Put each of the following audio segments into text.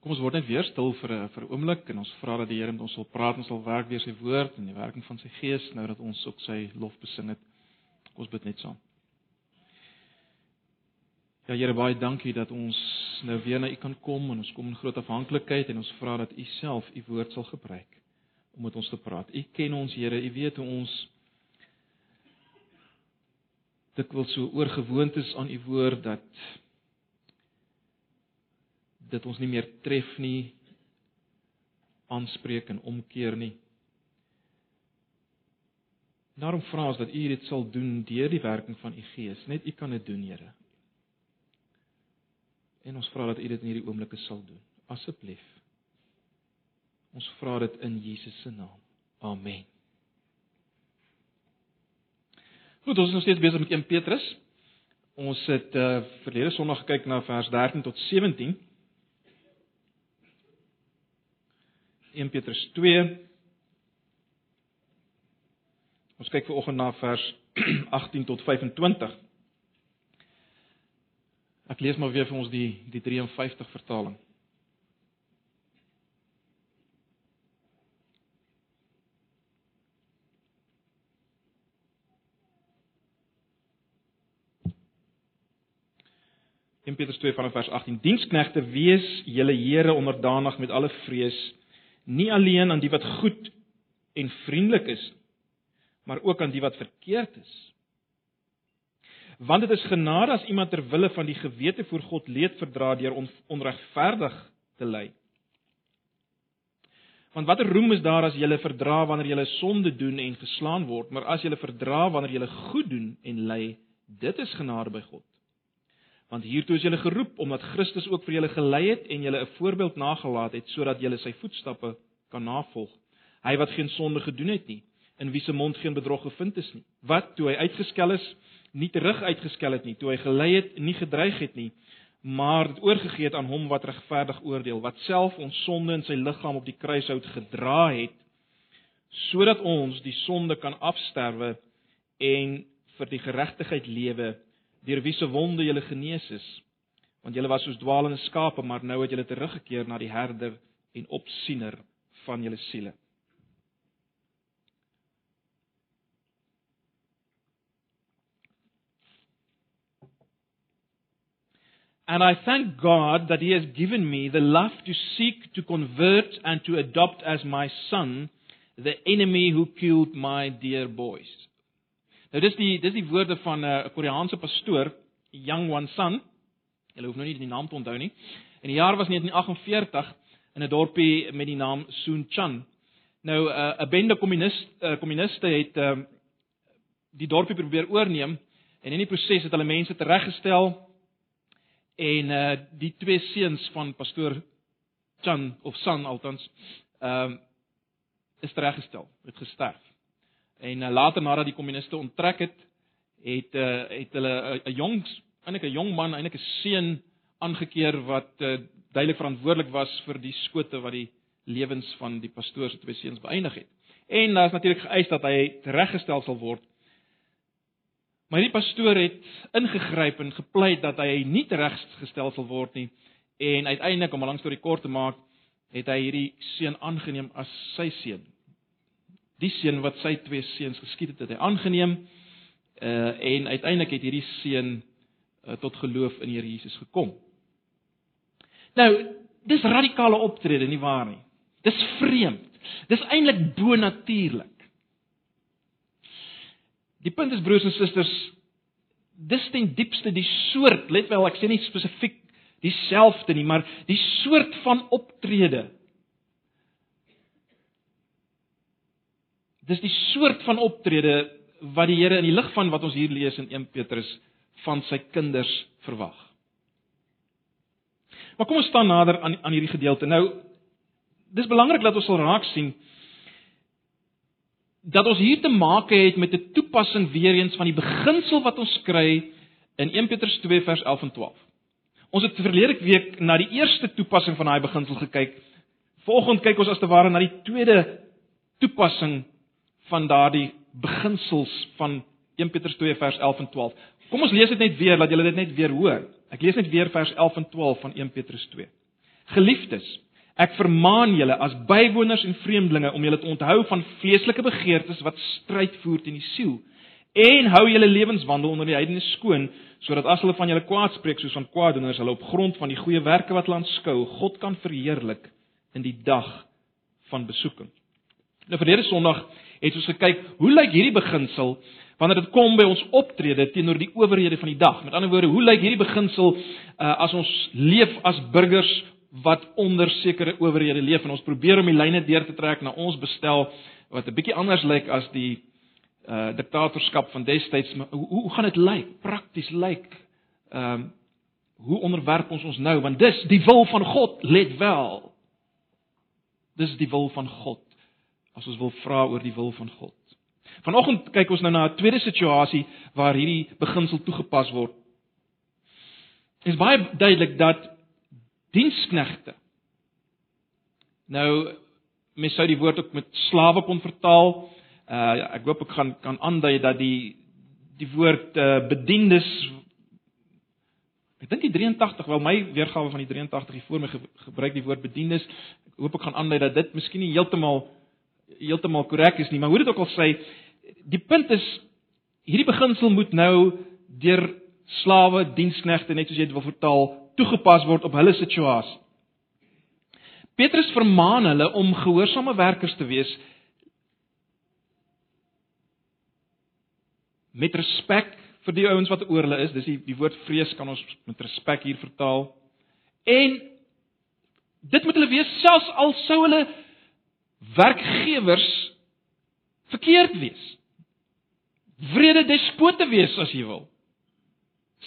Kom ons word net weer stil vir 'n vir 'n oomblik en ons vra dat die Here met ons sal praat en sal werk deur sy woord en die werking van sy gees nou dat ons ook sy lof besing het. Kom ons bid net saam. Ja Here, baie dankie dat ons nou weer na U kan kom en ons kom in groot afhanklikheid en ons vra dat U self U woord sal gebruik om met ons te praat. U ken ons Here, U weet hoe ons dit wil so oorgewoond is aan U woord dat dit ons nie meer tref nie aanspreek en omkeer nie. Daarom vra ons dat U dit sal doen deur die werking van U Gees. Net U kan dit doen, Here. En ons vra dat U dit in hierdie oomblikke sal doen. Asseblief. Ons vra dit in Jesus se naam. Amen. Goed, ons is nog steeds besig met 1 Petrus. Ons het uh verlede Sondag gekyk na vers 13 tot 17. 1 Petrus 2. Ons kyk veraloggend na vers 18 tot 25. Ek lees maar weer vir ons die die 53 vertaling. In Petrus 2 vanaf vers 18: Diensknegte, wees julle Here onderdanig met alle vrees, nie alleen aan die wat goed en vriendelik is, maar ook aan die wat verkeerd is. Want dit is genade as iemand ter wille van die gewete voor God leed verdra deur on, onregverdig te ly. Want watter roem is daar as jy verdra wanneer jy sonde doen en geslaan word, maar as jy verdra wanneer jy goed doen en ly, dit is genade by God. Want hiertoe is julle geroep omdat Christus ook vir julle gelei het en julle 'n voorbeeld nagelaat het sodat julle sy voetstappe kan navolg. Hy wat geen sonde gedoen het nie, in wie se mond geen bedrog gevind is nie. Wat toe hy uitgeskel is, nie terug uitgeskel het nie, toe hy gelei het, nie gedreig het nie, maar dit oorgegee het aan hom wat regverdig oordeel, wat self ons sonde in sy liggaam op die kruishout gedra het, sodat ons die sonde kan afsterwe en vir die geregtigheid lewe deur wie se wonde jy genees is. Want jy was soos dwaalende skape, maar nou het jy teruggekeer na die herder en opsiener van julle siele. And I thank God that He has given me the love to seek to convert and to adopt as my son the enemy who killed my dear boys. Nou dis die dis die woorde van eh, 'n uh, Koreaanse pastoor, Yang Wan-san. Jy hoef nou nie die naam te onthou nie. In die jaar was 1948 in 'n dorpie met die naam Soon-chan. Nou eh, 'n uh, bende kommunist uh, kommuniste het uh, die dorpie probeer oorneem en in die proses het hulle mense tereggestel en uh, die twee seuns van pastoor Chan of San althans ehm uh, is tereggestel, het gesterf. En uh, later nadat die kommuniste onttrek het, het uh, het hulle 'n uh, jong eintlik 'n jong man, eintlik 'n seun aangekeer wat uh, duidelik verantwoordelik was vir die skote wat die lewens van die pastoor se twee seuns beëindig het. En daar is natuurlik geëis dat hy reggestel sal word. Maar die pastoor het ingegryp en gepleit dat hy nie reggestel sal word nie en uiteindelik om 'n lang storie kort te maak, het hy hierdie seun aangeneem as sy seun die seun wat sy twee seuns geskiet het, het hy aangeneem uh en uiteindelik het hierdie seun uh, tot geloof in Here Jesus gekom. Nou, dis radikale optrede nie waar nie. Dis vreemd. Dis eintlik bonatuurlik. Die punt is broers en susters, dis ten diepste die soort, let wel, ek sê nie spesifiek dieselfde nie, maar die soort van optrede dis die soort van optrede wat die Here in die lig van wat ons hier lees in 1 Petrus van sy kinders verwag. Maar kom ons staan nader aan aan hierdie gedeelte. Nou dis belangrik dat ons sal raak sien dat ons hier te maak het met 'n toepassing weer eens van die beginsel wat ons kry in 1 Petrus 2 vers 11 en 12. Ons het verlede week na die eerste toepassing van daai beginsel gekyk. Volgende kyk ons as te ware na die tweede toepassing van daardie beginsels van 1 Petrus 2 vers 11 en 12. Kom ons lees dit net weer dat julle dit net weer hoor. Ek lees net weer vers 11 en 12 van 1 Petrus 2. Geliefdes, ek vermaan julle as bywoners en vreemdelinge om julle te onthou van vleeslike begeertes wat stryd voer teen die siel en hou julle lewenswandel onder die heidene skoon sodat as hulle van julle kwaad spreek soos van kwaaddoeners hulle op grond van die goeie werke wat hulle aanskou God kan verheerlik in die dag van besoeking. Nou verlede Sondag het ons gekyk hoe lyk hierdie beginsel wanneer dit kom by ons optrede teenoor die owerhede van die dag. Met ander woorde, hoe lyk hierdie beginsel uh, as ons leef as burgers wat onder sekere owerhede leef en ons probeer om die lyne deur te trek na ons bestel wat 'n bietjie anders lyk as die uh diktatorskap van destyds. Hoe hoe gaan dit lyk? Prakties lyk ehm um, hoe onderwerp ons ons nou want dis die wil van God, let wel. Dis die wil van God. As ons wil vra oor die wil van God. Vanoggend kyk ons nou na 'n tweede situasie waar hierdie beginsel toegepas word. Dit is baie duidelik dat diensknegte nou mens sou die woord ook met slawe kon vertaal. Uh ek hoop ek gaan kan aandui dat die die woord uh bediendes ek dink die 83 wel my weergawe van die 83 hier voor my ge, gebruik die woord bediendes. Ek hoop ek gaan aandui dat dit miskien nie heeltemal heeltemal korrek is nie, maar hoe dit ook al sê, die punt is hierdie beginsel moet nou deur slawe, diensknegte net soos jy dit wil vertaal, toegepas word op hulle situasie. Petrus vermaan hulle om gehoorsame werkers te wees met respek vir die ouens wat oor hulle is. Dis die die woord vrees kan ons met respek hier vertaal. En dit moet hulle wees selfs al sou hulle werkgewers verkeerd wees. Vrede despote wees as jy wil.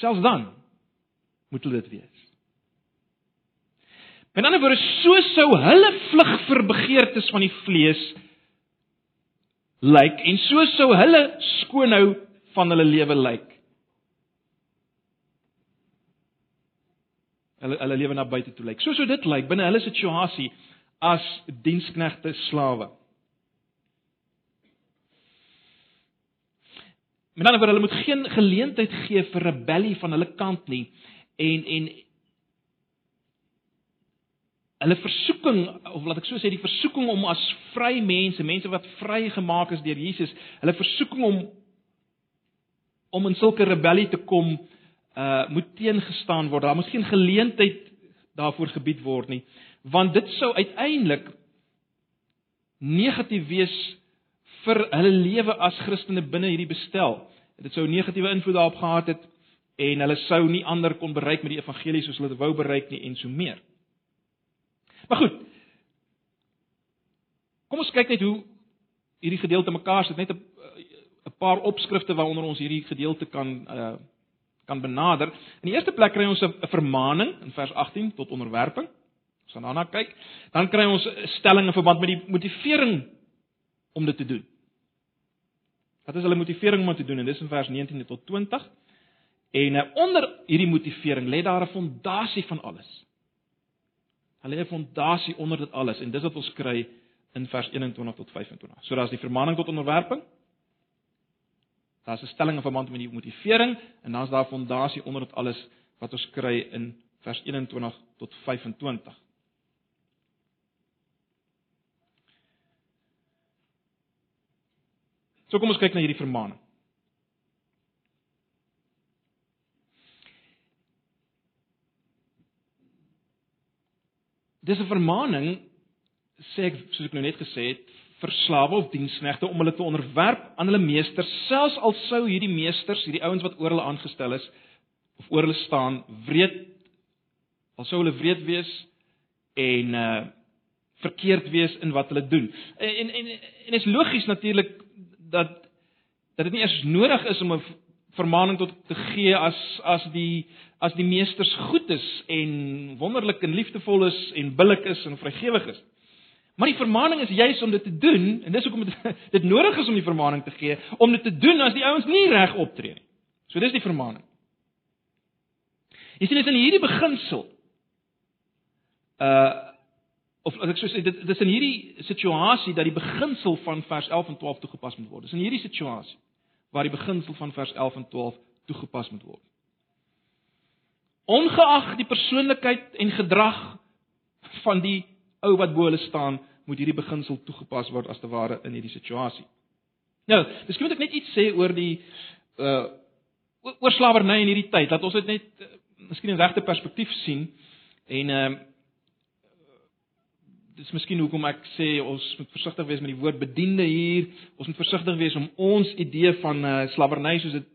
Selfs dan moet hulle dit wees. Met ander woorde, so sou hulle vlug vir begeertes van die vlees lyk en so sou hulle skoonhou van hulle lewe lyk. Hulle hulle lewe na buite toe lyk. So sou dit lyk binne hulle situasie as diensknegte slawe. Met ander woorde, hulle moet geen geleentheid gee vir rebellie van hulle kant nie en en hulle versoeking of laat ek so sê die versoeking om as vry mense, mense wat vrygemaak is deur Jesus, hulle versoeking om om in sulke rebellie te kom, uh moet teengestaan word. Daar moet geen geleentheid daarvoor gebied word nie, want dit sou uiteindelik negatief wees vir hulle lewe as Christene binne hierdie bestel. Dit sou negatiewe invloed daarop gehad het en hulle sou nie ander kon bereik met die evangelie soos hulle wou bereik nie en so meer. Maar goed. Kom ons kyk net hoe hierdie gedeelte mekaar sit, net 'n 'n paar opskrifte waaronder ons hierdie gedeelte kan uh kan benader. In die eerste plek kry ons 'n vermaaning in vers 18 tot onderwerping. Ons gaan daarna kyk. Dan kry ons 'n stelling in verband met die motivering om dit te doen. Wat is hulle motivering om dit te doen? En dis in vers 19 tot 20. En uh, onder hierdie motivering lê daar 'n fondasie van alles. Hulle lê 'n fondasie onder dit alles en dis wat ons kry in vers 21 tot 25. So daar's die vermaning tot onderwerping. Daar's 'n stelling in verband met die motivering en dan's daar 'n fondasie onder dit alles wat ons kry in vers 21 tot 25. So kom ons kyk na hierdie vermaning. dis 'n vermaaning sê ek soos ek nou net gesê het vir slawe of diensknegte om hulle te onderwerp aan hulle meesters selfs al sou hierdie meesters hierdie ouens wat oor hulle aangestel is of oor hulle staan wreed al sou hulle wreed wees en uh verkeerd wees in wat hulle doen en en en is logies natuurlik dat dat dit nie eers nodig is om 'n vermaaning tot te gee as as die as die meesters goed is en wonderlik en liefdevol is en billik is en vrygewig is. Maar die vermaaning is juis om dit te doen en dis hoekom dit dit nodig is om die vermaaning te gee om dit te doen as die ouens nie reg optree nie. So dis die vermaaning. Jy sien dit in hierdie beginsel. Uh of as ek so sê dit dis in hierdie situasie dat die beginsel van vers 11 en 12 toegepas moet word. Dis in hierdie situasie waar die beginsel van vers 11 en 12 toegepas moet word. Ongeag die persoonlikheid en gedrag van die ou wat bo hulle staan, moet hierdie beginsel toegepas word as te ware in hierdie situasie. Nou, dis moet ek net iets sê oor die uh oor slawerny in hierdie tyd. Laat ons dit net uh, miskien in regte perspektief sien en ehm uh, dis miskien hoekom ek sê ons moet versigtig wees met die woord bediende hier. Ons moet versigtig wees om ons idee van uh, slawerny soos dit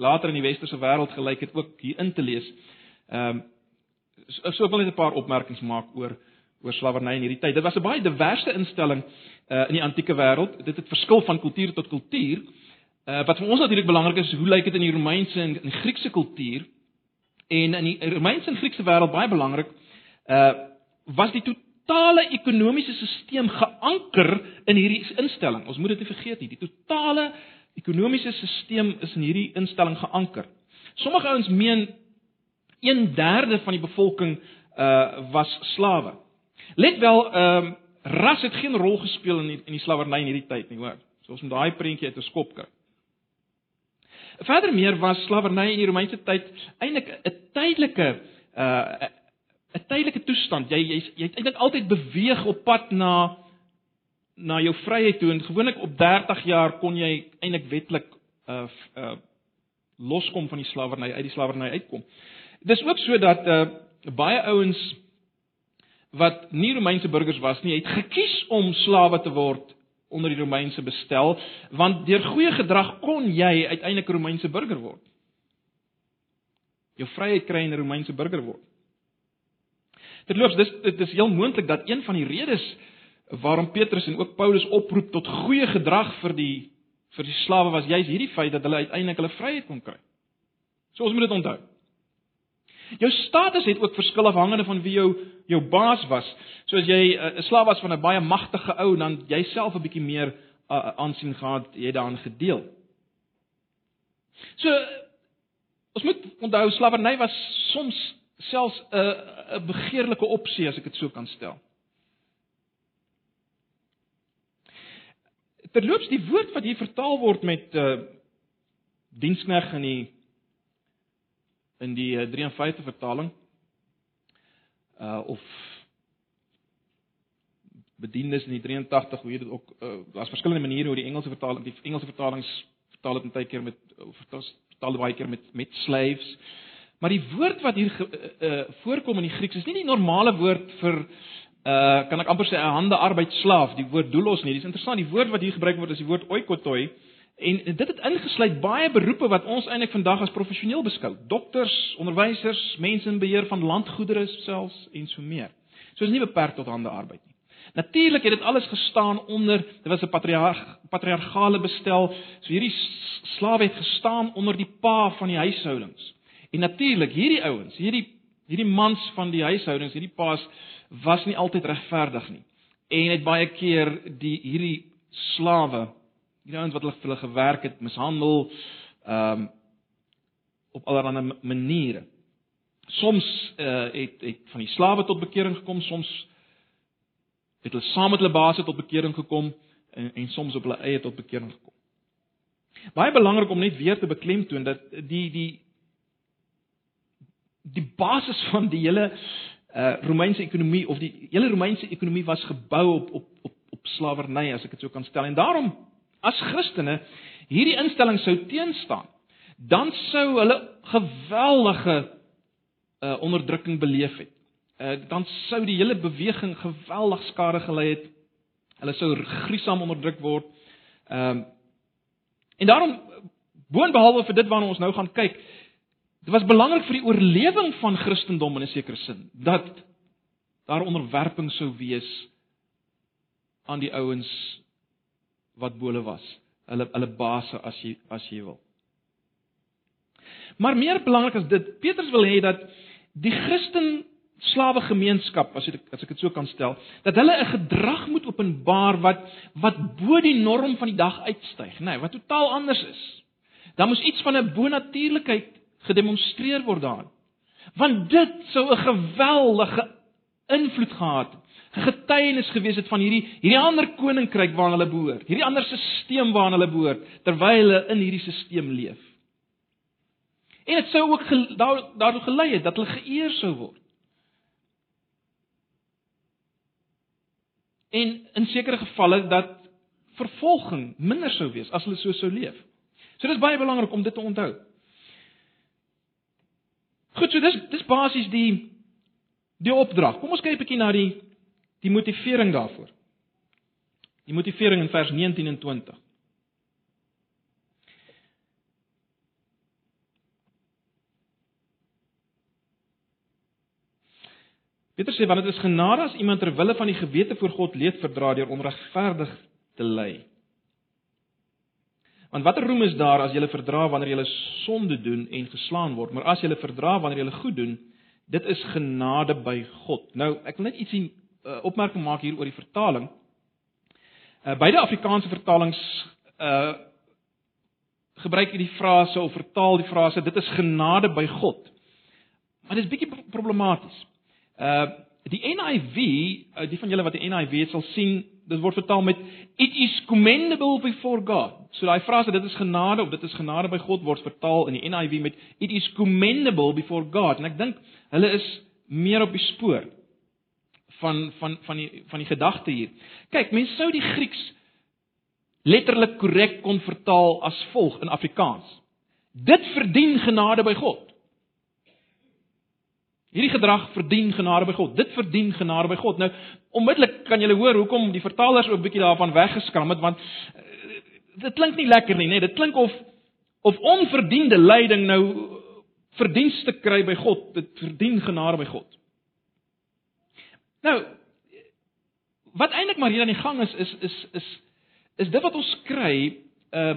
later in die westerse wêreld gelyk het ook hier in te lees. Ehm um, so, so ek wil net 'n paar opmerkings maak oor oor slawerny in hierdie tyd. Dit was 'n baie diverse instelling uh, in die antieke wêreld. Dit het verskil van kultuur tot kultuur. Uh, wat vir ons natuurlik belangrik is, hoe lyk dit in die Romeinse en in Griekse kultuur? En in die Romeinse en Griekse wêreld baie belangrik, uh was die totale ekonomiese stelsel geanker in hierdie instelling. Ons moet dit nie vergeet nie. Die totale ekonomiese stelsel is in hierdie instelling geanker. Sommige ouens meen 1/3 van die bevolking uh was slawe. Let wel, ehm uh, ras het geen rol gespeel in die, in die slawerny in hierdie tyd nie, hoor. So ons moet daai prentjie uit 'n skop kry. Verder meer was slawerny in die Romeinse tyd eintlik 'n tydelike uh 'n tydelike toestand. Jy jy jy het eintlik altyd beweeg op pad na na jou vryheid toe en gewoonlik op 30 jaar kon jy eintlik wetlik uh uh loskom van die slawerny, uit die slawerny uitkom. Dis ook so dat uh baie ouens wat nie Romeinse burgers was nie, het gekies om slawe te word onder die Romeinse bestel, want deur goeie gedrag kon jy uiteindelik 'n Romeinse burger word. Jou vryheid kry in 'n Romeinse burger word. Terloops, dis dit is heel moontlik dat een van die redes waarom Petrus en ook Paulus oproep tot goeie gedrag vir die vir die slawe was juis hierdie feit dat hulle uiteindelik hulle vryheid kon kry. So ons moet dit onthou. Jou status het ook verskil afhangende van wie jou jou baas was. So as jy eh, 'n uh, slaaf was van 'n baie magtige ou, dan jouself 'n bietjie meer uh, aansien gehad, jy daarin gedeel. So ons moet onthou slawerny was soms selfs 'n uh, 'n begeerlike opsie as ek dit so kan stel. Terloops die woord wat hier vertaal word met uh dienskneg in die in die 53 uh, vertaling uh of bediendes in die 83 hoe jy dit ook uh, daar's verskillende maniere hoe die Engelse vertaling die Engelse vertalings vertaal dit baie keer met vertaal, vertaal baie keer met met slaves maar die woord wat hier uh, uh, voorkom in die Grieks is nie die normale woord vir uh kan ek amper sê 'n hande arbeid slaaf, die woord doulos nie. Dis interessant, die woord wat hier gebruik word is die woord oikotoi en dit het ingesluit baie beroepe wat ons eintlik vandag as professioneel beskou. Dokters, onderwysers, mense in beheer van landgoedere selfs en so meer. So is nie beperk tot hande arbeid nie. Natuurlik het dit alles gestaan onder dit was 'n patriarg patriargale bestel. So hierdie slawe het gestaan onder die pa van die huishoudings. En natuurlik hierdie ouens, hierdie hierdie mans van die huishoudings, hierdie paas was nie altyd regverdig nie en het baie keer die hierdie slawe hierdie ouens wat hulle vir hulle gewerk het mishandel ehm um, op allerlei maniere. Soms uh, het het van die slawe tot bekering gekom, soms het hulle saam met hulle baas tot bekering gekom en en soms op hulle eie tot bekering gekom. Baie belangrik om net weer te beklemtoon dat die die die basis van die hele uh Romeinse ekonomie of die hele Romeinse ekonomie was gebou op op op op slawerny as ek dit so kan stel. En daarom as Christene hierdie instelling sou teenstaan, dan sou hulle geweldige uh onderdrukking beleef het. Uh dan sou die hele beweging geweldig skade gelei het. Hulle sou gruisam onderdruk word. Ehm uh, en daarom boonbehalwe vir dit waarna ons nou gaan kyk, Dit was belangrik vir die oorlewing van Christendom in 'n sekere sin dat daar onderwerping sou wees aan die ouens wat bole was. Hulle hulle baase as jy as jy wil. Maar meer belangrik as dit, Petrus wil hê dat die Christen slawe gemeenskap, as ek as ek dit so kan stel, dat hulle 'n gedrag moet openbaar wat wat bo die norm van die dag uitstyg, nê, nee, wat totaal anders is. Daar moes iets van 'n bonatuurlikheid gedemonstreer word daarin. Want dit sou 'n geweldige invloed gehad het. 'n Getuienis gewees het van hierdie hierdie ander koninkryk waarna hulle behoort. Hierdie ander stelsel waarna hulle behoort terwyl hulle in hierdie stelsel leef. En dit sou ook daartoe gelei het dat hulle geëer sou word. en in sekere gevalle dat vervolging minder sou wees as hulle so sou leef. So dis baie belangrik om dit te onthou. Goed, so dis dis basies die die opdrag. Kom ons kyk 'n bietjie na die die motivering daarvoor. Die motivering in vers 19 en 20. Petrus sê want dit is genade as iemand ter wille van die gewete voor God leed verdra deur onregverdig te ly. Want watter roem is daar as jy verdra wanneer jy sonde doen en geslaan word, maar as jy verdra wanneer jy goed doen, dit is genade by God. Nou, ek wil net ietsie uh, opmerking maak hier oor die vertaling. Uh, beide Afrikaanse vertalings uh gebruik hierdie frase of vertaal die frase dit is genade by God. Maar dit is bietjie problematies. Uh die NIV, uh, die van julle wat die NIV het sal sien, dit word vertaal met it is commendable before God. So daai frase dit is genade of dit is genade by God word vertaal in die NIV met it is commendable before God. En ek dink hulle is meer op die spoor van van van die van die gedagte hier. Kyk, mense sou die Grieks letterlik korrek kon vertaal as volg in Afrikaans. Dit verdien genade by God. Hierdie gedrag verdien genade by God. Dit verdien genade by God. Nou, onmiddellik kan jy hoor hoekom die vertalers ook 'n bietjie daarvan weggeskram het want uh, dit klink nie lekker nie, nê? Nee. Dit klink of of onverdiende lyding nou verdienste kry by God. Dit verdien genade by God. Nou, wat eintlik maar hier aan die gang is is is is is dit wat ons kry uh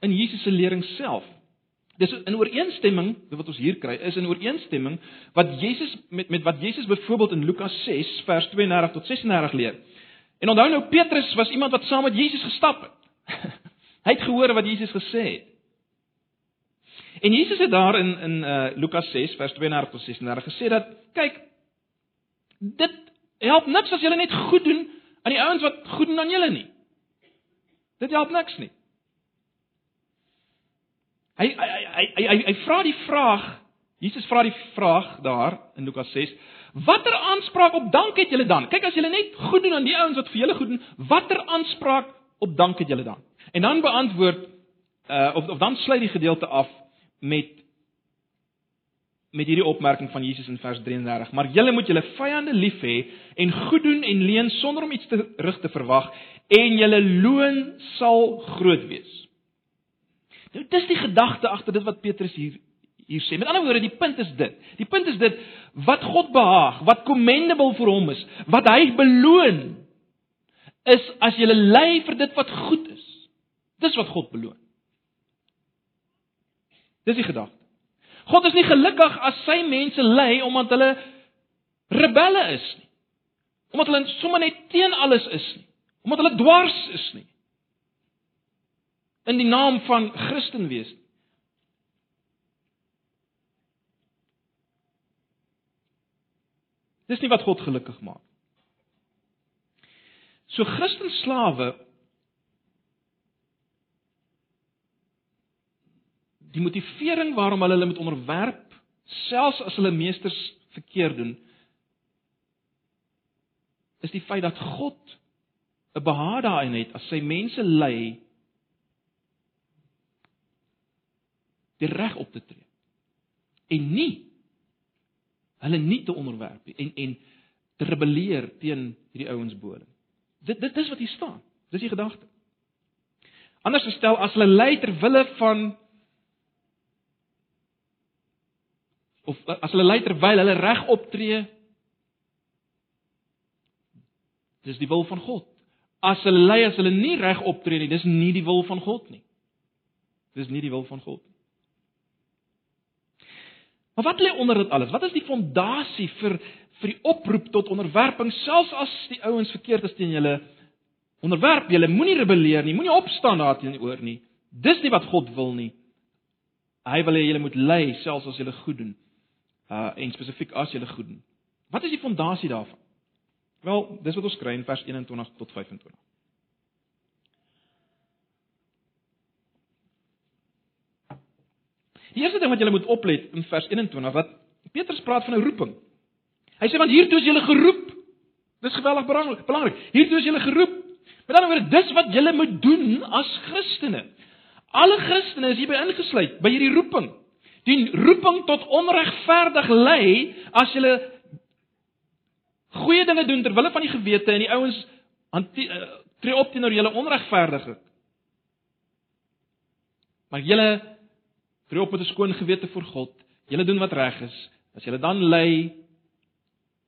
in Jesus se lering self. Dis in ooreenstemming wat ons hier kry, is in ooreenstemming wat Jesus met met wat Jesus byvoorbeeld in Lukas 6 vers 32 tot 36 leer. En onthou nou Petrus was iemand wat saam met Jesus gestap het. Hy het gehoor wat Jesus gesê het. En Jesus het daar in in uh Lukas 6 vers 32 tot 36 gesê dat kyk dit help niks as jy net goed doen aan die ouens wat goed doen aan julle nie. Dit help niks nie. Hy hy hy hy hy, hy vra die vraag, Jesus vra die vraag daar in Lukas 6, watter aanspraak op dank het julle dan? Kyk as julle net goed doen aan die ouens wat vir julle goed doen, watter aanspraak op dank het julle dan? En dan beantwoord uh of of dan sluit die gedeelte af met met hierdie opmerking van Jesus in vers 33. Maar julle moet julle vyande lief hê en goed doen en leen sonder om iets terug te verwag en julle loon sal groot wees. Nou dis die gedagte agter dit wat Petrus hier hier sê. Met ander woorde, die punt is dit. Die punt is dit wat God behaag, wat commendable vir hom is, wat hy beloon is as jy ly vir dit wat goed is. Dis wat God beloon. Dis die gedagte. God is nie gelukkig as sy mense ly omdat hulle rebelle is nie. Omdat hulle sommer net teen alles is nie. Omdat hulle dwars is nie in die naam van Christen wees. Dis nie wat God gelukkig maak. So Christen slawe die motivering waarom hulle hulle moet onderwerp selfs as hulle meesters verkeerd doen is die feit dat God 'n behaag daarin het as sy mense lei die reg op te tree. En nie hulle nie te onderwerp nie en en te rebelleer teen hierdie ouens bo hulle. Dit dit is wat hier staan. Dis die gedagte. Anders gestel as hulle lei ter wille van of as hulle lei terwyl hulle reg optree dis die wil van God. As hulle lei as hulle nie reg optree nie, dis nie die wil van God nie. Dis nie die wil van God nie. Maar wat lê onder dit alles? Wat is die fondasie vir vir die oproep tot onderwerping selfs as die ouens verkeerd is teen julle? Onderwerp julle, moenie rebelleer nie, moenie opstaan daarteenoor nie. Dis nie wat God wil nie. Hy wil hê julle moet ly selfs as julle goed doen. Uh en spesifiek as julle goed doen. Wat is die fondasie daarvan? Wel, dis wat ons kry in vers 21 tot 25. Die eerste ding wat jy moet oplet in vers 21 wat Petrus praat van 'n roeping. Hy sê want hiertoe is jy geroep. Dis geweldig belangrik. Belangrik. Hiertoe is jy geroep. Met ander woorde, dis wat jy moet doen as Christene. Alle Christene is hierby ingesluit by hierdie roeping. Die roeping tot onregverdig lei as jy goeie dinge doen ter wille van die gewete en die ouens uh, tree op teenoor julle onregverdige. Maar julle tree op met 'n skoon gewete voor God. Julle doen wat reg is. As julle dan lei,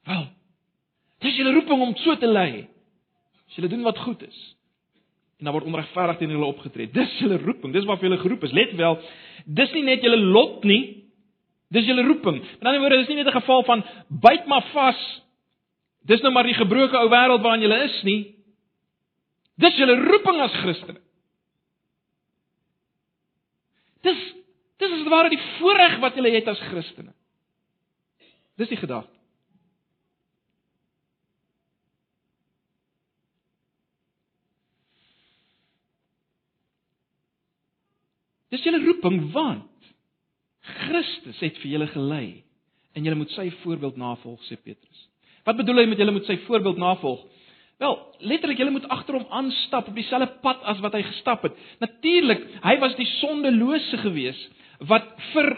wel, dis julle roeping om so te lei. As julle doen wat goed is. En dan word onregverdig teen julle opgetree. Dis julle roeping. Dis waarvoor julle geroep is. Let wel, dis nie net julle lot nie. Dis julle roeping. Met ander woorde, dis nie net 'n geval van byt maar vas. Dis nou maar die gebroke ou wêreld waarin jy is nie. Dis julle roeping as Christene. Dis dis is ware die voorreg wat jy het as Christene. Dis die gedagte. Dis julle roeping want Christus het vir julle gelei en julle moet sy voorbeeld navolg sê Petrus. Wat bedoel hy met julle moet sy voorbeeld navolg? Wel, letterlik julle moet agter hom aanstap op dieselfde pad as wat hy gestap het. Natuurlik, hy was die sondelose gewees wat vir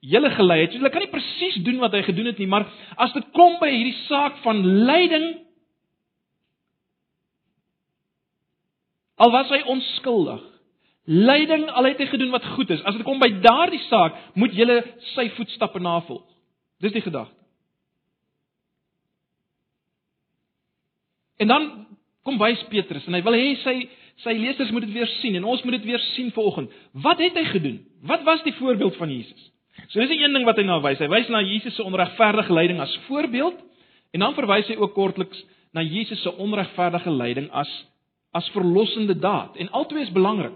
julle gelei het. So julle kan nie presies doen wat hy gedoen het nie, maar as dit kom by hierdie saak van lyding al was hy onskuldig lyding al het hy gedoen wat goed is. As dit kom by daardie saak, moet jy sy voetstappe navolg. Dis die gedagte. En dan kom wys Petrus en hy wil hê sy sy lesers moet dit weer sien en ons moet dit weer sien vanoggend. Wat het hy gedoen? Wat was die voorbeeld van Jesus? So dis een ding wat hy na wys. Hy wys na Jesus se onregverdige lyding as voorbeeld en dan verwys hy ook kortliks na Jesus se onregverdige lyding as as verlossende daad. En albei is belangrik.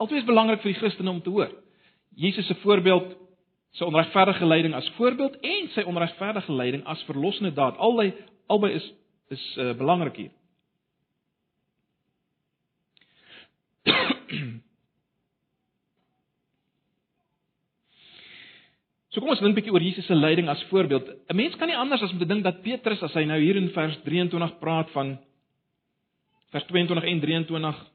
Altwee is belangrik vir die Christene om te hoor. Jesus se voorbeeld, sy onregverdige lyding as voorbeeld en sy onregverdige lyding as verlossende daad. Albei albei is is uh, belangrik hier. So kom ons dink 'n bietjie oor Jesus se lyding as voorbeeld. 'n Mens kan nie anders as om te dink dat Petrus as hy nou hier in vers 23 praat van vers 22 en 23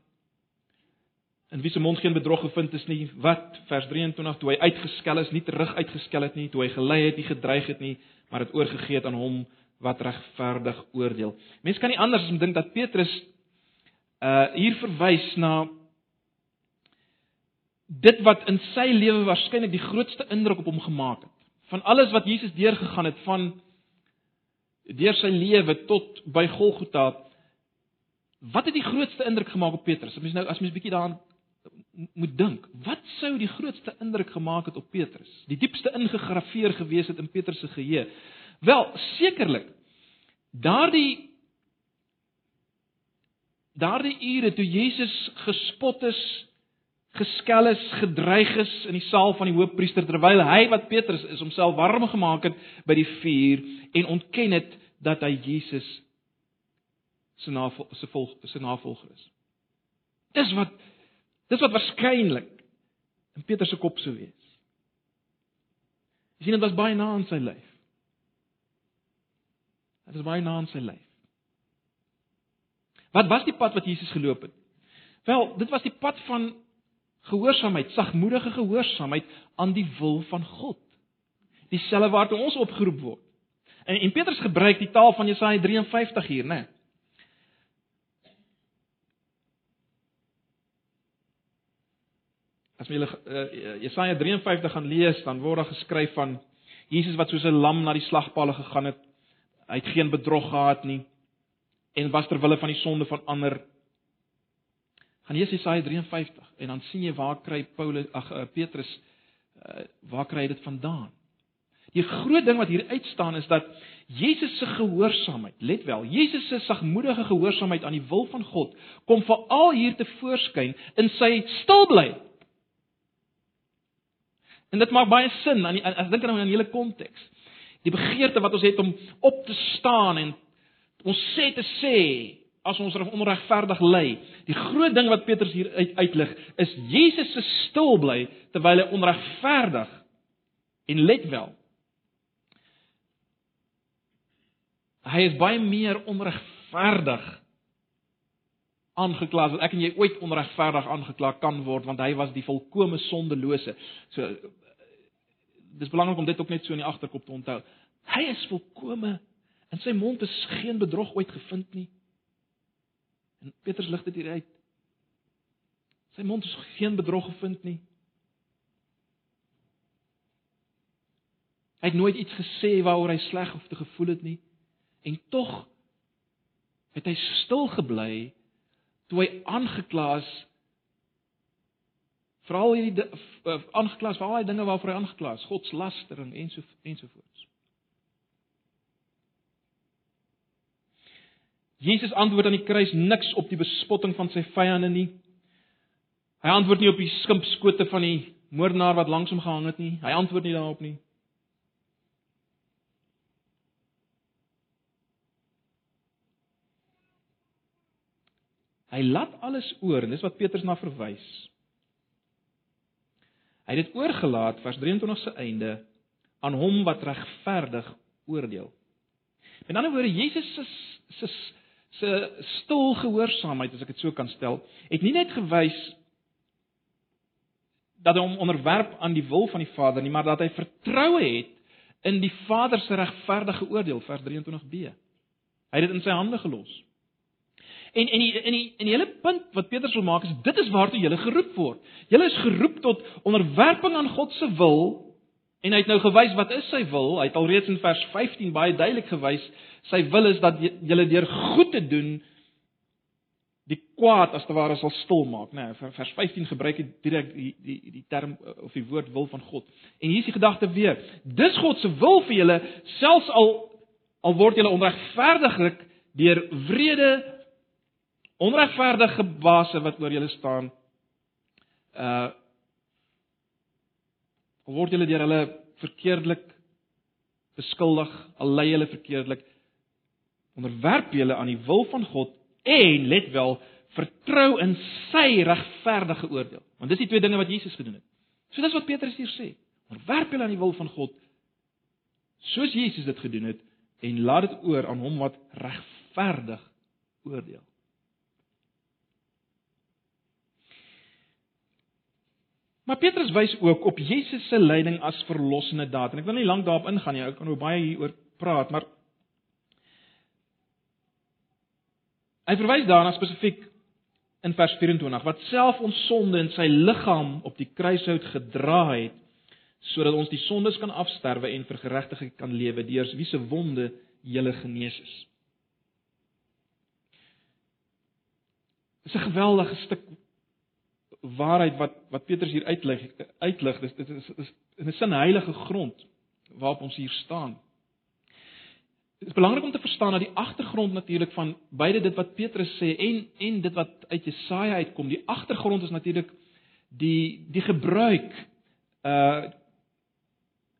In wie se mond geen bedrog gevind is nie. Wat vers 23 toe hy uitgeskel is, nie terug uitgeskel het nie, toe hy gelei het, nie gedreig het nie, maar het oorgegee het aan hom wat regverdig oordeel. Mense kan nie anders as om dink dat Petrus uh hier verwys na dit wat in sy lewe waarskynlik die grootste indruk op hom gemaak het. Van alles wat Jesus deurgegaan het van deur sy lewe tot by Golgotha. Wat het die grootste indruk gemaak op Petrus? As mens nou as mens bietjie daaraan moet dink, wat sou die grootste indruk gemaak het op Petrus? Die diepste ingegrafieer gewees het in Petrus se geheue. Wel, sekerlik. Daardie daardie ure toe Jesus gespot is, geskel is, gedreig is in die saal van die hoofpriester terwyl hy wat Petrus is homself warm gemaak het by die vuur en ontken het dat hy Jesus se navolger se volg se navolger is. Dis wat Dis wat waarskynlik in Petrus se kop sou wees. Jy sien dit was baie na aan sy lyf. Dit was baie na aan sy lyf. Wat was die pad wat Jesus geloop het? Wel, dit was die pad van gehoorsaamheid, sagmoedige gehoorsaamheid aan die wil van God. Dieselfde waartoe ons opgeroep word. En en Petrus gebruik die taal van Jesaja 53 hier, né? Nee. As jy uh, Jesaja 53 gaan lees, dan word daar geskryf van Jesus wat soos 'n lam na die slagpaal gegaan het. Hy het geen bedrog gehad nie en was ter wille van die sonde van ander. Gaan lees Jesaja 53 en dan sien jy waar kry Paulus ag uh, Petrus uh, waar kry hy dit vandaan? Die groot ding wat hier uitstaan is dat Jesus se gehoorsaamheid, let wel, Jesus se sagmoedige gehoorsaamheid aan die wil van God kom veral hier te voorskyn in sy stilbly En dit maak baie sin aan as dink aan 'n hele konteks. Die begeerte wat ons het om op te staan en ons sê te sê as ons onregverdig ly. Die groot ding wat Petrus hier uit, uitlig is Jesus se stil bly terwyl hy onregverdig en let wel. Hy is baie meer onregverdig aangekla as ek en jy ooit onregverdig aangekla kan word want hy was die volkomme sondelose. So dis belangrik om dit ook net so in die agterkop te onthou. Hy is volkomme in sy mond is geen bedrog ooit gevind nie. En Petrus lig dit hier uit. Sy mond is geen bedrog gevind nie. Hy het nooit iets gesê waaroor hy sleg of te gevoel het nie. En tog het hy stil gebly toe hy aangekla is veral hierdie eh, aangekla is vir al die dinge waarvoor hy aangekla is, godslastering en so ensovoorts. Jesus antwoord aan die kruis niks op die bespotting van sy vyande nie. Hy antwoord nie op die skimpskote van die moordenaar wat langs hom gehang het nie. Hy antwoord nie daarop nie. Hy laat alles oor en dis wat Petrus na verwys. Hy het dit oorgelaat vers 23 se einde aan hom wat regverdig oordeel. Met ander woorde Jesus se se se stil gehoorsaamheid as ek dit so kan stel, het nie net gewys dat hy hom onderwerp aan die wil van die Vader nie, maar dat hy vertroue het in die Vader se regverdige oordeel vers 23b. Hy het dit in sy hande gelos. En en die en die en die hele punt wat Petrus wil maak is dit is waartoe jy geroep word. Jy is geroep tot onderwerping aan God se wil en hy het nou gewys wat is sy wil. Hy het alreeds in vers 15 baie duidelik gewys sy wil is dat jy deur goed te doen die kwaad as te ware sal stil maak, né? Nee, vers 15 gebruik hy direk die die die term of die woord wil van God. En hier is die gedagte weer. Dis God se wil vir julle selfs al al word julle onregverdiglik deur wrede onregverdige base wat oor julle staan uh word julle deur hulle verkeerdelik beskuldig, al lei hulle verkeerdelik onderwerp julle aan die wil van God en let wel vertrou in sy regverdige oordeel. Want dis die twee dinge wat Jesus gedoen het. So dis wat Petrus hier sê. Onderwerp julle aan die wil van God soos Jesus dit gedoen het en laat dit oor aan hom wat regverdig oordeel. Maar Petrus wys ook op Jesus se lyding as verlossende daad. En ek wil nie lank daarop ingaan nie. Ek kan nou baie hieroor praat, maar hy verwys daarna spesifiek in vers 24 wat self ons sonde in sy liggaam op die kruishout gedra het sodat ons die sondes kan afsterwe en vir geregtigheid kan lewe deur wie se wonde jy genees is. Dit is 'n geweldige stuk waarheid wat wat Petrus hier uitlig uitlig dis dit is, is in 'n sin heilige grond waarop ons hier staan. Dit is belangrik om te verstaan dat die agtergrond natuurlik van beide dit wat Petrus sê en en dit wat uit Jesaja uitkom, die agtergrond is natuurlik die die gebruik uh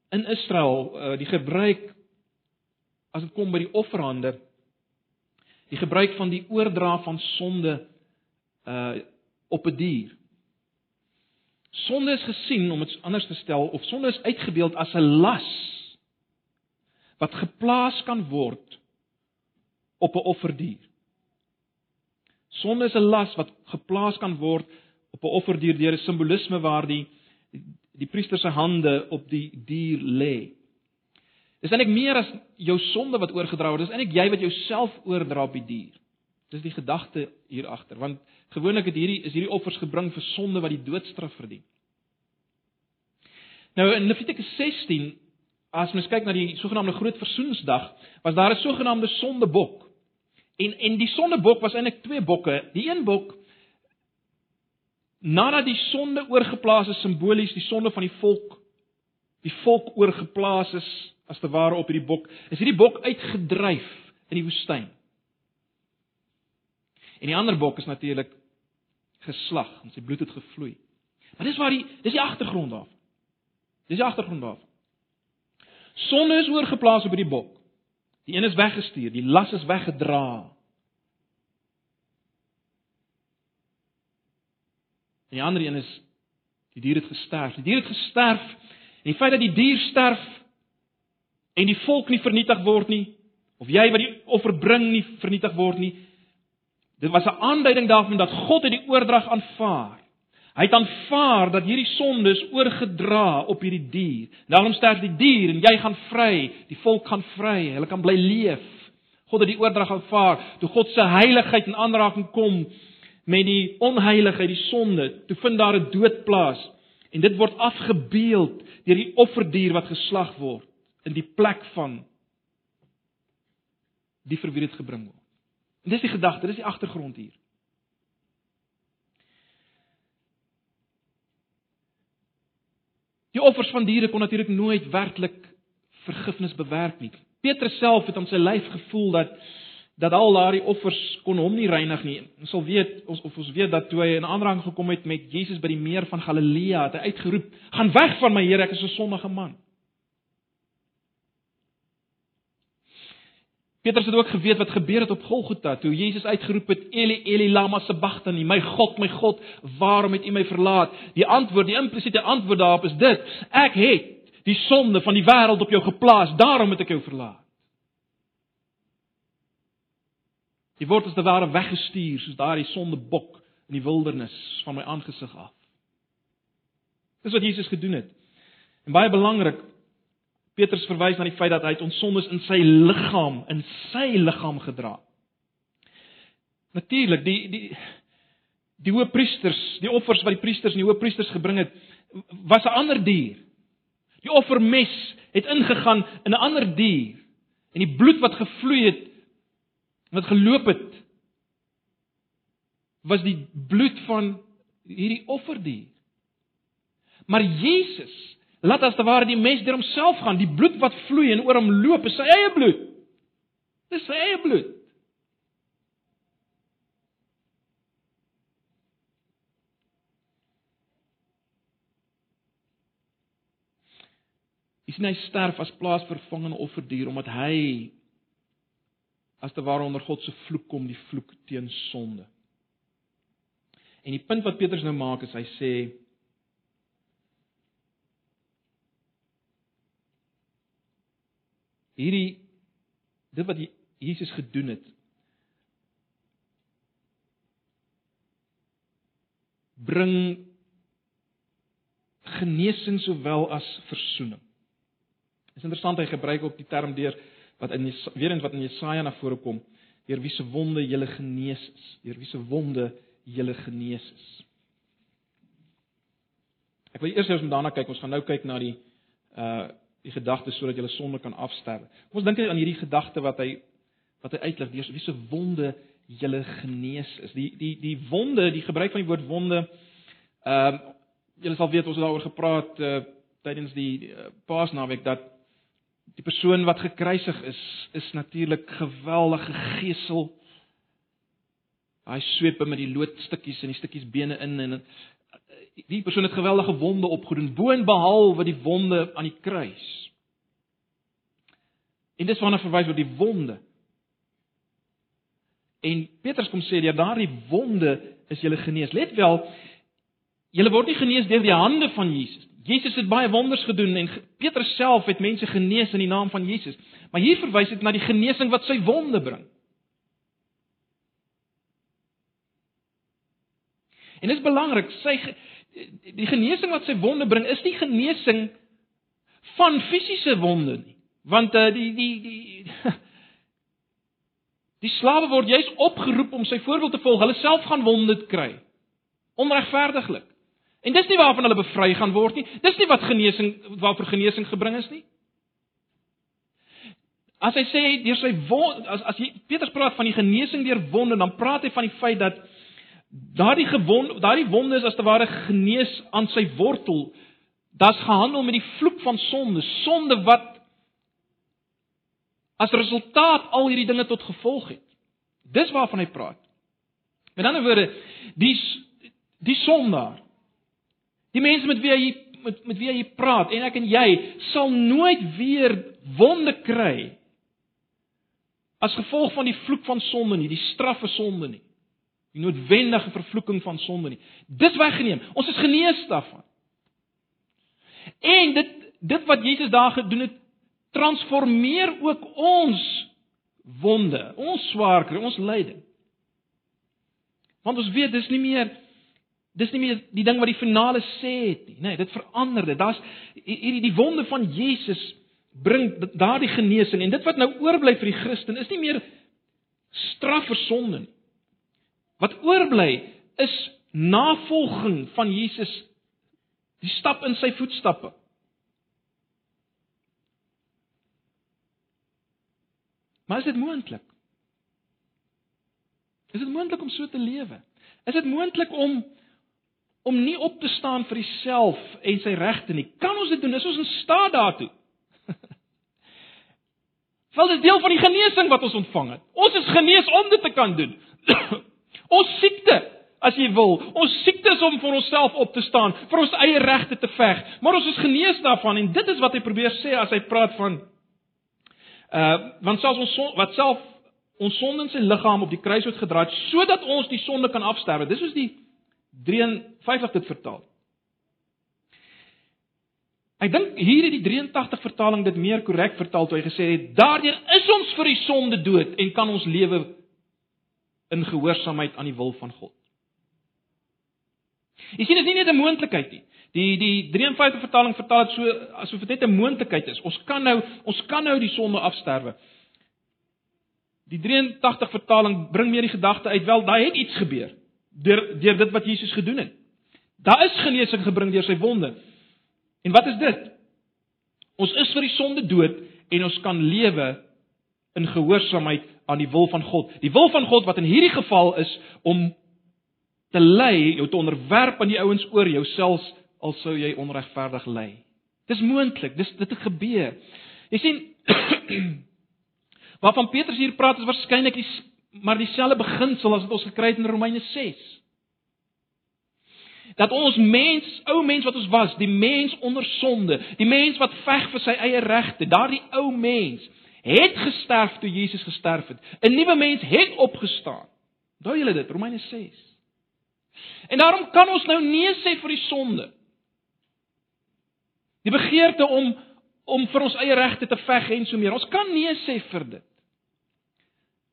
in Israel, uh die gebruik as dit kom by die offerhande, die gebruik van die oordra van sonde uh op 'n die dier. Sonde is gesien om dit anders te stel of sonde is uitgebeeld as 'n las wat geplaas kan word op 'n offerdier. Sonde is 'n las wat geplaas kan word op 'n offerdier deur 'n simbolisme waar die die priester se hande op die dier lê. Dis eintlik meer as jou sonde wat oorgedra word, dis eintlik jy wat jouself oordra op die dier. Dis die gedagte hier agter, want gewoonlik het hierdie is hierdie offers gebring vir sonde wat die doodstraf verdien. Nou in Levitikus 16, as mens kyk na die sogenaamde groot versoeningsdag, was daar 'n sogenaamde sondebok. En en die sondebok was eintlik twee bokke. Die een bok nadat die sonde oorgeplaas is simbolies die sonde van die volk die volk oorgeplaas is as te ware op hierdie bok, is hierdie bok uitgedryf in die woestyn. En die ander bok is natuurlik geslag en sy bloed het gevloei. Maar dis waar die dis die agtergrond daar. Dis die agtergrond daar. Sonde is oorgeplaas op hierdie bok. Die een is weggestuur, die las is weggedra. En die ander een is die dier het gesterf. Die dier het gesterf. En die feit dat die dier sterf en die volk nie vernietig word nie, of jy wat die offer bring nie vernietig word nie. Dit was 'n aanduiding daarvan dat God het die oordrag aanvaar. Hy het aanvaar dat hierdie sonde is oorgedra op hierdie dier. Daarom sterf die dier en jy gaan vry, die volk gaan vry, hulle kan bly leef. God het die oordrag aanvaar. Toe God se heiligheid in aanraking kom met die onheiligheid, die sonde, toe vind daar 'n dood plaas. En dit word afgebeeld deur die offerdier wat geslag word in die plek van die vir wie dit gebring word. En dis die gedagte, dis die agtergrond hier. Die offers van diere kon natuurlik nooit werklik vergifnis bewerk nie. Petrus self het aan sy lyf gevoel dat dat al daardie offers kon hom nie reinig nie. Ons sal weet ons of ons weet dat toe hy in aanraking gekom het met Jesus by die meer van Galilea, het hy uitgeroep: "Gaan weg van my, Here, ek is 'n sondige man." Petrus het ook geweet wat gebeur het op Golgotha toe. Jesus uitgeroep het Eli Eli lama sabachthani my God my God waarom het U my verlaat? Die antwoord die implisiete antwoord daarop is dit. Ek het die sonde van die wêreld op jou geplaas daarom het ek jou verlaat. Jy word as te ware weggestuur soos daardie sondebok in die wildernis van my aangesig af. Dis wat Jesus gedoen het. En baie belangrik Petrus verwys na die feit dat hy het ons sondes in sy liggaam, in sy liggaam gedra. Natuurlik, die die die hoëpriesters, die offers wat die priesters en die hoëpriesters gebring het, was 'n ander dier. Die offermes het ingegaan in 'n ander dier en die bloed wat gevloei het wat geloop het was die bloed van hierdie offerdier. Maar Jesus Laat as te ware die mes deur homself gaan, die bloed wat vloei en oor hom loop, is sy eie bloed. Dis sy eie bloed. Is hy sterf as plaasvervangende offerdier omdat hy as te ware onder God se vloek kom, die vloek teen sonde. En die punt wat Petrus nou maak is hy sê hierdie dit wat Jesus gedoen het bring genesing sowel as verzoening. Dit is interessant hy gebruik ook die term deur wat in weer eens wat in Jesaja na vore kom, deur wie se wonde jy genees is, deur wie se wonde jy genees is. Ek wil eers om daarna kyk, ons gaan nou kyk na die uh die gedagte sodat jy sonde kan afsterwe. Kom ons dink aan hierdie gedagte wat hy wat hy uitlig, wie wie se wonde jy genees is. Die die die wonde, die gebruik van die woord wonde ehm uh, julle sal weet ons het daaroor gepraat uh, tydens die uh, Paasnaweek dat die persoon wat gekruisig is is natuurlik geweldige gesel. Hy sweep met die loodstukkies en die stukkies bene in en die persoon het geweldige wonde opgedoen boonbehalwe die wonde aan die kruis. En dis waarna verwys word die wonde. En Petrus kom sê dat daardie wonde is julle genees. Let wel, julle word nie genees deur die hande van Jesus. Jesus het baie wonders gedoen en Petrus self het mense genees in die naam van Jesus. Maar hier verwys dit na die genesing wat sy wonde bring. En dit is belangrik, sy die genesing wat sy wonde bring is nie genesing van fisiese wonde nie. Want uh, die die die die slawe word juis opgeroep om sy voorbeeld te volg. Hulle self gaan wonde kry. Onregverdiglik. En dis nie waarvan hulle bevry gaan word nie. Dis nie wat genesing waarvoor genesing gebring is nie. As hy sê deur sy wond as as jy Petrus praat van die genesing deur wonde, dan praat hy van die feit dat daardie gewond daardie wonde is as te ware genees aan sy wortel. Das gehandel met die vloek van sonde, sonde wat as resultaat al hierdie dinge tot gevolg het. Dis waarvan hy praat. Met ander woorde, die die sondaar, die mense met wie hy met met wie hy praat en ek en jy sal nooit weer wonde kry as gevolg van die vloek van sonde nie, die straf vir sonde nie die noodwendige vervloeking van sonde nie. Dis weggeneem. Ons is genees daarvan. En dit dit wat Jesus daar gedoen het, transformeer ook ons wonde, ons swaar kry, ons lyding. Want ons weet dis nie meer dis nie meer die ding wat die finale sê het nie. Nee, dit verander dit. Daar's hierdie die wonde van Jesus bring daardie genesing en dit wat nou oorbly vir die Christen is nie meer straf vir sonde nie. Wat oorbly is navolging van Jesus die stap in sy voetstappe. Maar is dit moontlik? Is dit moontlik om so te lewe? Is dit moontlik om om nie op te staan vir jouself en sy regte nie? Kan ons dit doen? Is ons in staat daartoe? Wel dis deel van die genesing wat ons ontvang het. Ons is genees om dit te kan doen. ons siekte, as jy wil, ons siekte is om vir onsself op te staan, vir ons eie regte te veg, maar ons is genees daarvan en dit is wat hy probeer sê as hy praat van uh want selfs ons wat self ons sonde in sy liggaam op die kruis het gedra het sodat ons die sonde kan afsterwe. Dis soos die 53 dit vertaal. Ek dink hier het die 83 vertaling dit meer korrek vertaal toe hy gesê het daardeur is ons vir die sonde dood en kan ons lewe in gehoorsaamheid aan die wil van God. Jy sien dit is nie net 'n moontlikheid nie. Die die 53 vertaling vertaal dit so asof dit net 'n moontlikheid is. Ons kan nou ons kan nou die sonde afsterwe. Die 83 vertaling bring meer die gedagte uit wel daai het iets gebeur deur deur dit wat Jesus gedoen het. Daar is genesing gebring deur sy wonde. En wat is dit? Ons is vir die sonde dood en ons kan lewe in gehoorsaamheid aan die wil van God. Die wil van God wat in hierdie geval is om te lei, jou te onderwerp aan die ouens oor jou selfs al sou jy onregverdig ly. Dis moontlik, dis dit het gebeur. Jy sien waarvan Petrus hier praat is waarskynlik die maar dieselfde beginsel as wat ons gekry het in Romeine 6. Dat ons mens, ou mens wat ons was, die mens onder sonde, die mens wat veg vir sy eie regte, daardie ou mens het gesterf toe Jesus gesterf het. 'n Nuwe mens het opgestaan. Onthou julle dit, Romeine 6. En daarom kan ons nou nee sê vir die sonde. Die begeerte om om vir ons eie regte te veg en so meer. Ons kan nee sê vir dit.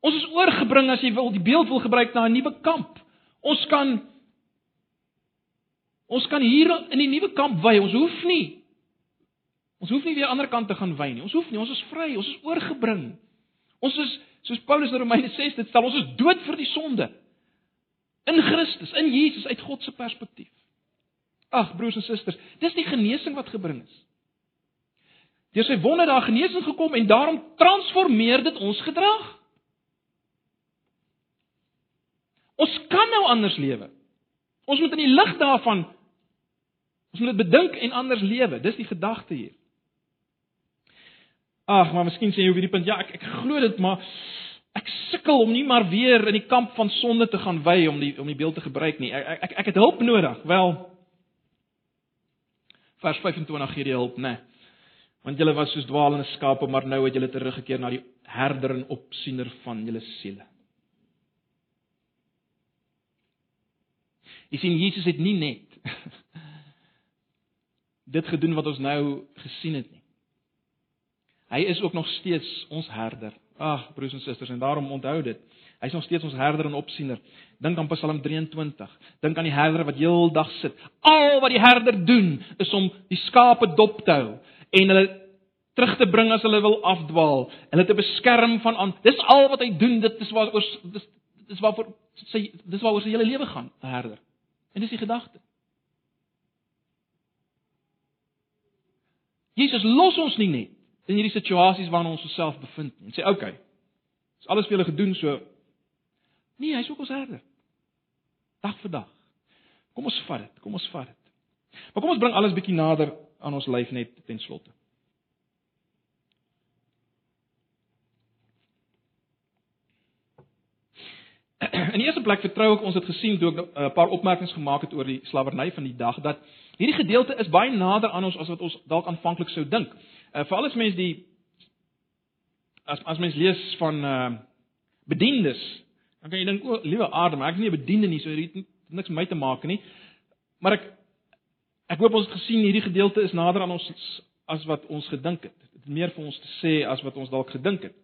Ons is oorgebring as jy wil die beeld wil gebruik na 'n nuwe kamp. Ons kan ons kan hier in die nuwe kamp wy. Ons hoef nie ons hoef nie weer ander kant te gaan wy nie. Ons hoef nie, ons is vry, ons is oorgebring. Ons is soos Paulus in Romeine 6 dit stel, ons is dood vir die sonde. In Christus, in Jesus uit God se perspektief. Ag broers en susters, dis die genesing wat gebring is. Deur sy wonde daar genesing gekom en daarom transformeer dit ons gedrag. Ons kan nou anders lewe. Ons moet in die lig daarvan ons moet dit bedink en anders lewe. Dis die gedagte hier. Ag, maar miskien sê jy op hierdie punt, ja, ek ek glo dit, maar ek sukkel om nie maar weer in die kamp van sonde te gaan wy om die om die beeld te gebruik nie. Ek ek ek het hulp nodig. Wel Vers 25 gee die hulp, né? Nee. Want julle was soos dwaalende skape, maar nou het julle teruggekeer na die herder en opsiener van julle siele. Jy sien Jesus het nie net dit gedoen wat ons nou gesien het nie. Hy is ook nog steeds ons herder. Ag, broers en susters, en daarom onthou dit. Hy is nog steeds ons herder en opsiener. Dink aan Psalm 23. Dink aan die herder wat heeldag sit. Al wat die herder doen is om die skape dop te hou en hulle terug te bring as hulle wil afdwaal, hulle te beskerm van aan. Dis al wat hy doen. Dit is waar oor dis dis waarvoor sy dis waaroor sy hele lewe gaan, 'n herder. En dis die gedagte. Jesus los ons nie net in hierdie situasies waarin ons osself bevind nie. En sê, "Oké. Okay, is alles vir julle gedoen so." Nee, hy's ook ons herder. Dag vir dag. Kom ons vat dit. Kom ons vat dit. Maar kom ons bring alles bietjie nader aan ons lyf net ten slotte. In die eerste plek vertrou ek ons het gesien toe ek 'n uh, paar opmerkings gemaak het oor die slawerny van die dag dat hierdie gedeelte is baie nader aan ons as wat ons dalk aanvanklik sou dink. Uh, Veral as mens die as as mens lees van uh bedienis, dan kan jy dink o, liewe aarde, maar ek is nie 'n bediende nie, so dit het niks met my te maak nie. Maar ek ek hoop ons het gesien hierdie gedeelte is nader aan ons as wat ons gedink het. Dit het meer vir ons te sê as wat ons dalk gedink het.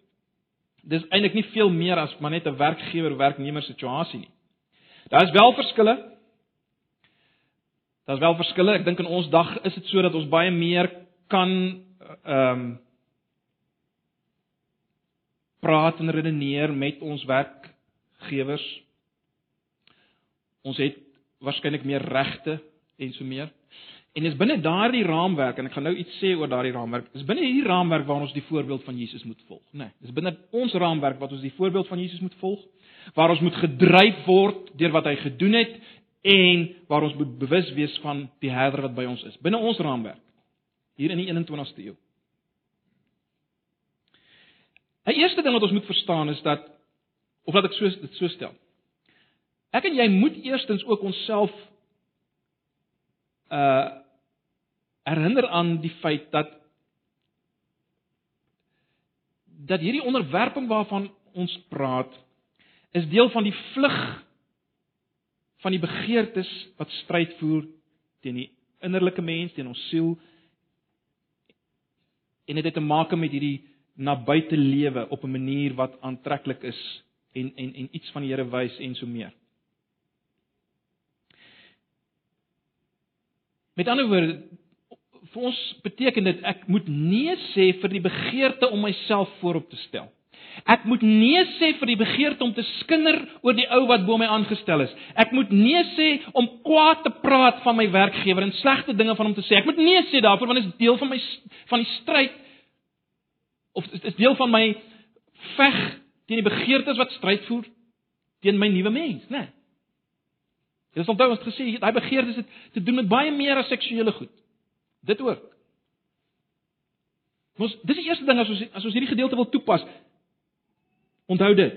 Dis eintlik nie veel meer as maar net 'n werkgewer-werknemer situasie nie. Daar is wel verskille. Daar's wel verskille. Ek dink in ons dag is dit so dat ons baie meer kan ehm um, praat en redeneer met ons werkgewers. Ons het waarskynlik meer regte en so meer. En dis binne daardie raamwerk en ek gaan nou iets sê oor daardie raamwerk. Dis binne hierdie raamwerk waar ons die voorbeeld van Jesus moet volg, né? Nee, dis binne ons raamwerk wat ons die voorbeeld van Jesus moet volg, waar ons moet gedryf word deur wat hy gedoen het en waar ons moet bewus wees van die Herder wat by ons is. Binne ons raamwerk hier in die 21ste eeu. 'n Eerste ding wat ons moet verstaan is dat of laat ek so dit so stel. Ek en jy moet eerstens ook onsself uh herinner aan die feit dat dat hierdie onderwerping waarvan ons praat is deel van die vlug van die begeertes wat stryd voer teen die innerlike mens, teen ons siel. En dit het te maak met hierdie na buite lewe op 'n manier wat aantreklik is en en en iets van die Here wys en so meer. Met ander woorde vir ons beteken dit ek moet nee sê vir die begeerte om myself voorop te stel. Ek moet nee sê vir die begeerte om te skinder oor die ou wat bo my aangestel is. Ek moet nee sê om kwaad te praat van my werkgewer en slegte dinge van hom te sê. Ek moet nee sê daarvoor want dit is deel van my van die stryd of dit is deel van my veg teen die begeertes wat stryd voer teen my nuwe mens, né? Nee. Dis onthou ons gesê daai begeertes het te doen met baie meer as seksuele goed. Dit ook. Ons dis die eerste ding as ons as ons hierdie gedeelte wil toepas. Onthou dit.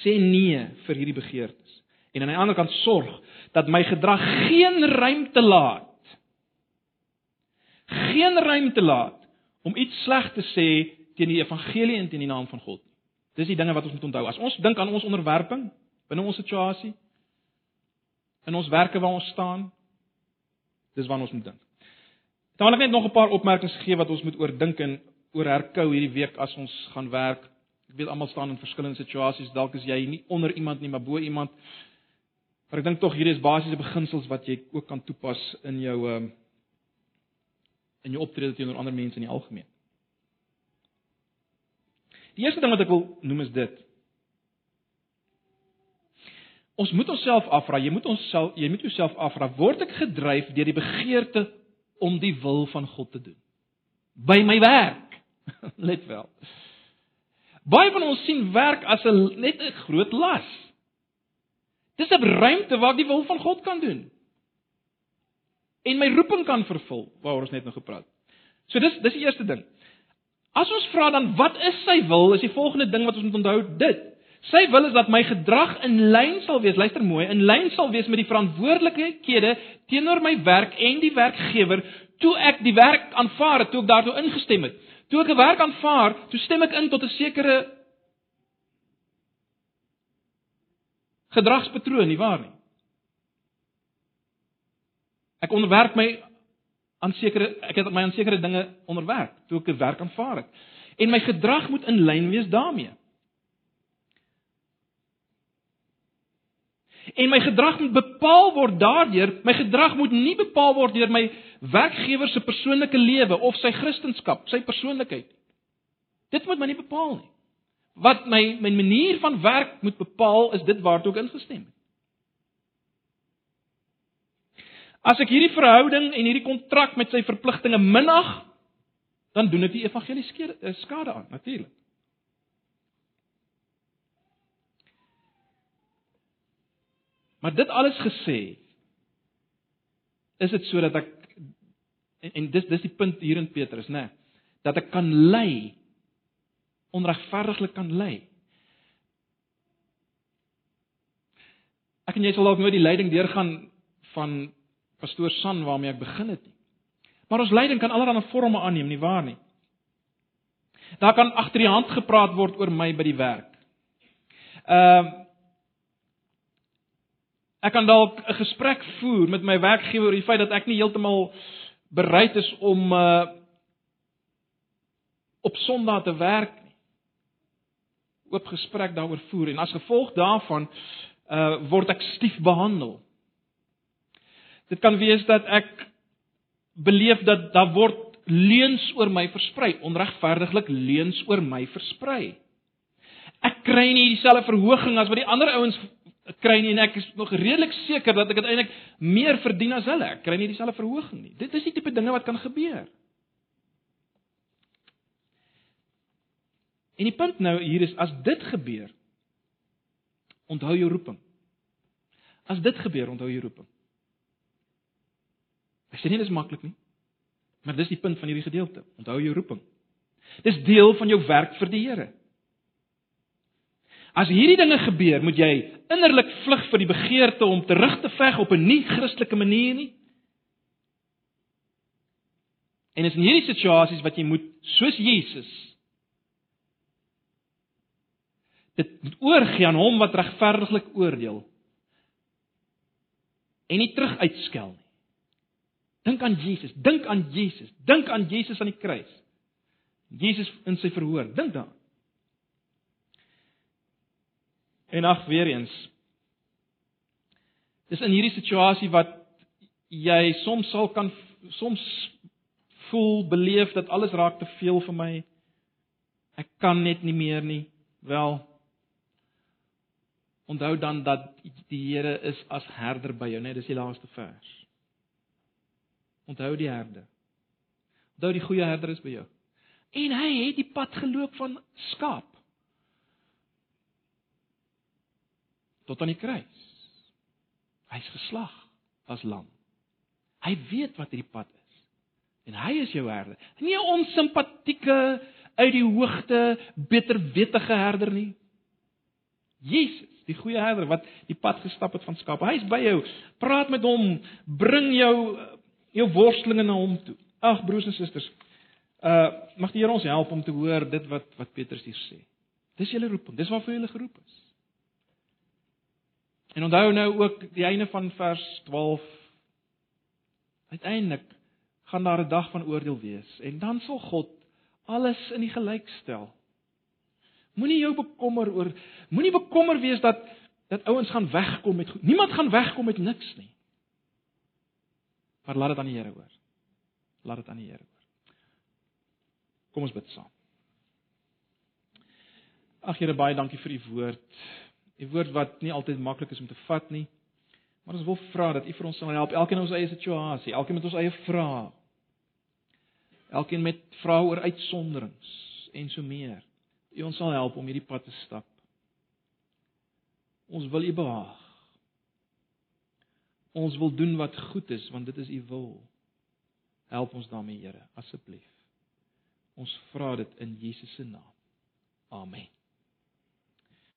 Sê nee vir hierdie begeertes. En aan die ander kant sorg dat my gedrag geen ruimte laat. Geen ruimte laat om iets sleg te sê teen die evangelie en teen die naam van God. Dis die dinge wat ons moet onthou. As ons dink aan ons onderwerping binne ons situasie, in ons werke waar ons staan. Dis waarna ons moet dink. Dan wil ek net nog 'n paar opmerkings gee wat ons moet oordink en oor herkou hierdie week as ons gaan werk. Ek weet almal staan in verskillende situasies. Dalk is jy nie onder iemand nie, maar bo iemand. Maar ek dink tog hierdie is basiese beginsels wat jy ook kan toepas in jou ehm um, in jou optrede teenoor ander mense in die algemeen. Die eerste ding wat ek wil noem is dit. Ons moet onsself afvra, jy moet onsself jy moet jouself afvra, word ek gedryf deur die begeerte om die wil van God te doen? By my werk. Let wel. Baie van ons sien werk as 'n net 'n groot las. Dis 'n ruimte waar ek die wil van God kan doen. En my roeping kan vervul, waaroor ons net nou gepraat het. So dis dis die eerste ding. As ons vra dan wat is sy wil? Is die volgende ding wat ons moet onthou dit. Sy wil is dat my gedrag in lyn sal wees, luister mooi, in lyn sal wees met die verantwoordelikhede teenoor my werk en die werkgewer toe ek die werk aanvaar het, toe ek daartoe ingestem het. Toe ek 'n werk aanvaar, toe stem ek in tot 'n sekere gedragspatroon, nie waar nie? Ek onderwerp my aan sekere ek het my aan sekere dinge onderwerp toe ek 'n werk aanvaar het. En my gedrag moet in lyn wees daarmee. En my gedrag moet bepaal word daardeur, my gedrag moet nie bepaal word deur my werkgewer se persoonlike lewe of sy kristendom, sy persoonlikheid. Dit moet my nie bepaal nie. Wat my my manier van werk moet bepaal is dit waartoe ek ingestem het. As ek hierdie verhouding en hierdie kontrak met sy verpligtinge minag, dan doen dit die evangelie skade aan, natuurlik. Maar dit alles gesê, is dit sodat ek en, en dis dis die punt hier in Petrus, né? Nee, dat ek kan lei onregverdiglik kan lei. Ek en jy sal dalk nooit die leiding deurgaan van pastoor San waarmee ek begin het nie. Maar ons leiding kan allerlei vorme aanneem, nie waar nie? Daar kan agter die hand gepraat word oor my by die werk. Ehm uh, Ek kan dalk 'n gesprek voer met my werkgewer oor die feit dat ek nie heeltemal bereid is om uh op Sondag te werk nie. Oop gesprek daaroor voer en as gevolg daarvan uh word ek stief behandel. Dit kan wees dat ek beleef dat daar word leuns oor my versprei, onregverdiglik leuns oor my versprei. Ek kry nie dieselfde verhoging as wat die ander ouens kry nie en ek is nog redelik seker dat ek uiteindelik meer verdien as hulle. Ek kry nie dieselfde verhoging nie. Dit is die tipe dinge wat kan gebeur. En die punt nou hier is as dit gebeur, onthou jou roeping. As dit gebeur, onthou jou roeping. Ek sê nie dis maklik nie. Maar dis die punt van hierdie gedeelte. Onthou jou roeping. Dis deel van jou werk vir die Here. As hierdie dinge gebeur, moet jy innerlik vlug vir die begeerte om terug te veg op 'n nie Christelike manier nie. En is in hierdie situasies wat jy moet soos Jesus dit oorgie aan hom wat regverdiglik oordeel en nie terug uitskel nie. Dink aan Jesus, dink aan Jesus, dink aan Jesus aan die kruis. Jesus in sy verhoor, dink daaraan. En ag weer eens. Dis in hierdie situasie wat jy soms sal kan soms voel, beleef dat alles raak te veel vir my. Ek kan net nie meer nie. Wel, onthou dan dat die Here is as herder by jou, net dis die laaste vers. Onthou die herder. Onthou die goeie herder is by jou. En hy het die pad geloop van skaap tot aan die kruis. Hy's geslag as lam. Hy weet wat hierdie pad is. En hy is jou herder. Nie 'n onsimpatieke uit die hoogte bitterwettige herder nie. Jesus, die goeie herder wat die pad gestap het van skaap. Hy's by jou. Praat met hom, bring jou jou worstelinge na hom toe. Ag broers en susters, uh mag die Here ons help om te hoor dit wat wat Petrus hier sê. Dis julle roeping. Dis waarvoor julle geroep is. En onthou nou ook die einde van vers 12. Uiteindelik gaan daar 'n dag van oordeel wees en dan sal God alles in die gelyk stel. Moenie jou bekommer oor moenie bekommer wees dat dat ouens gaan wegkom met goed. Niemand gaan wegkom met niks nie. Maar laat dit aan die Here oor. Laat dit aan die Here oor. Kom ons bid saam. Ag Here, baie dankie vir u woord. U woord wat nie altyd maklik is om te vat nie. Maar ons wil vra dat u vir ons sal help, elkeen in ons eie situasie, elkeen met ons eie vrae. Elkeen met vrae oor uitsonderings en so meer. U ons sal help om hierdie pad te stap. Ons wil u behaag. Ons wil doen wat goed is want dit is u wil. Help ons daarmee, Here, asseblief. Ons vra dit in Jesus se naam. Amen.